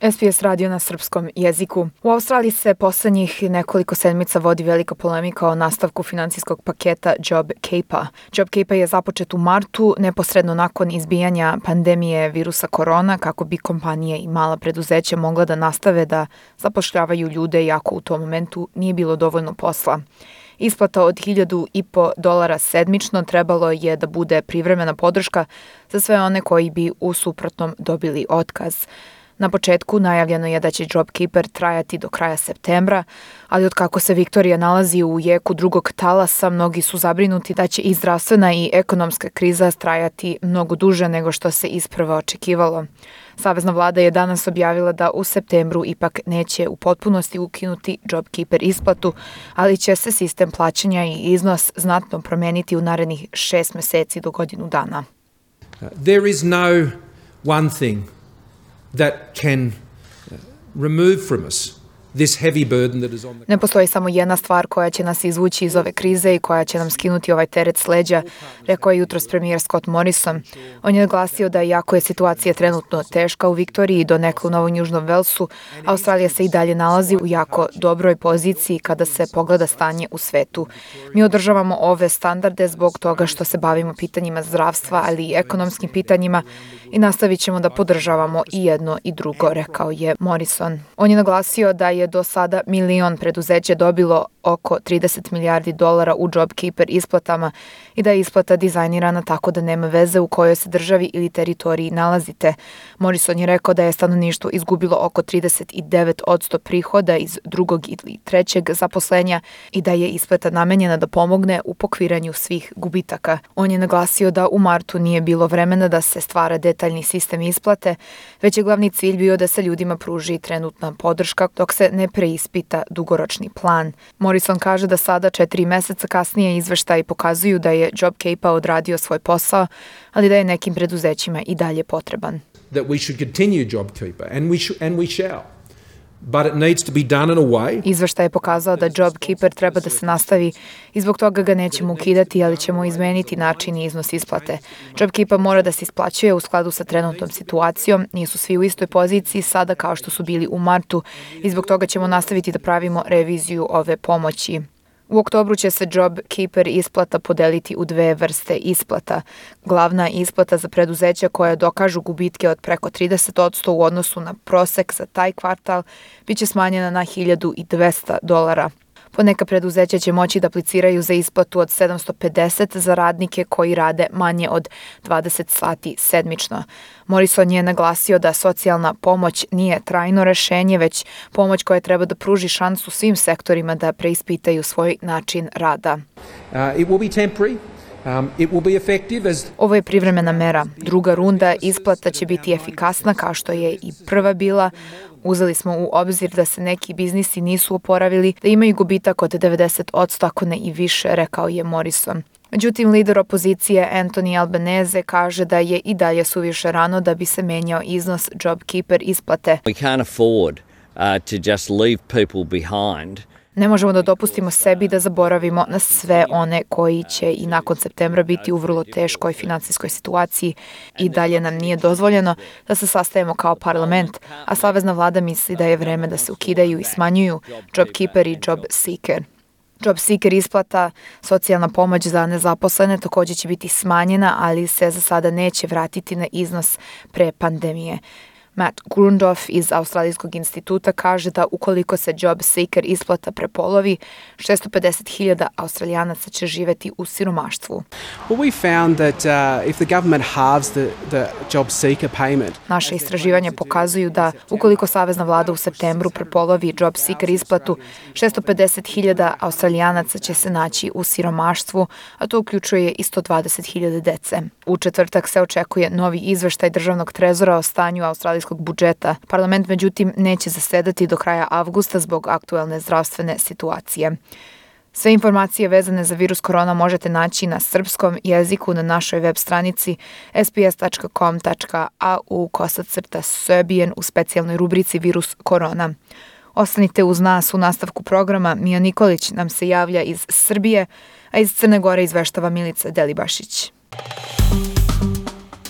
SPS radio na srpskom jeziku. U Australiji se poslednjih nekoliko sedmica vodi velika polemika o nastavku financijskog paketa Job Cape-a. Job Cape je započet u martu, neposredno nakon izbijanja pandemije virusa korona, kako bi kompanije i mala preduzeća mogla da nastave da zapošljavaju ljude, iako u tom momentu nije bilo dovoljno posla. Isplata od 1000 i po dolara sedmično trebalo je da bude privremena podrška za sve one koji bi u suprotnom dobili otkaz. Na početku najavljeno je da će JobKeeper trajati do kraja septembra, ali od kako se Viktorija nalazi u jeku drugog talasa, mnogi su zabrinuti da će i zdravstvena i ekonomska kriza trajati mnogo duže nego što se isprva očekivalo. Savezna vlada je danas objavila da u septembru ipak neće u potpunosti ukinuti JobKeeper isplatu, ali će se sistem plaćanja i iznos znatno promeniti u narednih šest meseci do godinu dana. There is no one thing that can remove from us Ne postoji samo jedna stvar koja će nas izvući iz ove krize i koja će nam skinuti ovaj teret s leđa, rekao je jutros premijer Scott Morrison. On je naglasio da iako je situacija trenutno teška u Viktoriji i do nekla u Novom Južnom Velsu, Australija se i dalje nalazi u jako dobroj poziciji kada se pogleda stanje u svetu. Mi održavamo ove standarde zbog toga što se bavimo pitanjima zdravstva, ali i ekonomskim pitanjima i nastavit ćemo da podržavamo i jedno i drugo, rekao je Morrison. On je naglasio da je do sada milion preduzeća dobilo oko 30 milijardi dolara u JobKeeper isplatama i da je isplata dizajnirana tako da nema veze u kojoj se državi ili teritoriji nalazite. Morrison je rekao da je stanovništvo izgubilo oko 39 odsto prihoda iz drugog ili trećeg zaposlenja i da je isplata namenjena da pomogne u pokviranju svih gubitaka. On je naglasio da u martu nije bilo vremena da se stvara detaljni sistem isplate, već je glavni cilj bio da se ljudima pruži trenutna podrška dok se ne preispita dugoročni plan. Morrison kaže da sada, četiri meseca kasnije, izveštaji pokazuju da je JobKeepa odradio svoj posao, ali da je nekim preduzećima i dalje potreban. That we should continue JobKeeper and we, and we shall. But it needs to be done in a way. Izveštaj je pokazao da JobKeeper treba da se nastavi i zbog toga ga nećemo ukidati, ali ćemo izmeniti način i iznos isplate. JobKeeper mora da se isplaćuje u skladu sa trenutnom situacijom, nisu svi u istoj poziciji sada kao što su bili u martu i zbog toga ćemo nastaviti da pravimo reviziju ove pomoći. U oktobru će se Job Keeper isplata podeliti u dve vrste isplata. Glavna isplata za preduzeća koja dokažu gubitke od preko 30% u odnosu na prosek za taj kvartal biće smanjena na 1200 dolara. Poneka preduzeća će moći da apliciraju za isplatu od 750 za radnike koji rade manje od 20 sati sedmično. Morrison je naglasio da socijalna pomoć nije trajno rešenje, već pomoć koja treba da pruži šansu svim sektorima da preispitaju svoj način rada. Uh, it will be temporary. Um, it will be effective as... Ovo je privremena mera. Druga runda isplata će biti efikasna kao što je i prva bila. Uzeli smo u obzir da se neki biznisi nisu oporavili, da imaju gubitak od 90%, ako ne i više, rekao je Morrison. Međutim, lider opozicije Anthony Albanese kaže da je i dalje suviše rano da bi se menjao iznos JobKeeper isplate. We can't afford uh, to just leave people behind Ne možemo da dopustimo sebi da zaboravimo na sve one koji će i nakon septembra biti u vrlo teškoj finansijskoj situaciji i dalje nam nije dozvoljeno da se sastajemo kao parlament, a Savezna vlada misli da je vreme da se ukidaju i smanjuju JobKeeper i JobSeeker. Job Seeker isplata, socijalna pomoć za nezaposlene takođe će biti smanjena, ali se za sada neće vratiti na iznos pre pandemije. Matt Grundoff iz Australijskog instituta kaže da ukoliko se job seeker isplata prepolovi, 650.000 Australijanaca će živeti u siromaštvu. Well, we found that uh, if the government halves the, the job seeker payment... Naše istraživanja pokazuju da ukoliko Savezna vlada u septembru prepolovi job seeker isplatu, 650.000 Australijanaca će se naći u siromaštvu, a to uključuje i 120.000 dece. U četvrtak se očekuje novi izveštaj državnog trezora o stanju Australijskog australijskog budžeta. Parlament međutim neće zasedati do kraja avgusta zbog aktuelne zdravstvene situacije. Sve informacije vezane za virus korona možete naći na srpskom jeziku na našoj web stranici sps.com.au kosacrta Serbian u specijalnoj rubrici virus korona. Ostanite uz nas u nastavku programa. Mija Nikolić nam se javlja iz Srbije, a iz Crne Gore izveštava Milica Delibašić.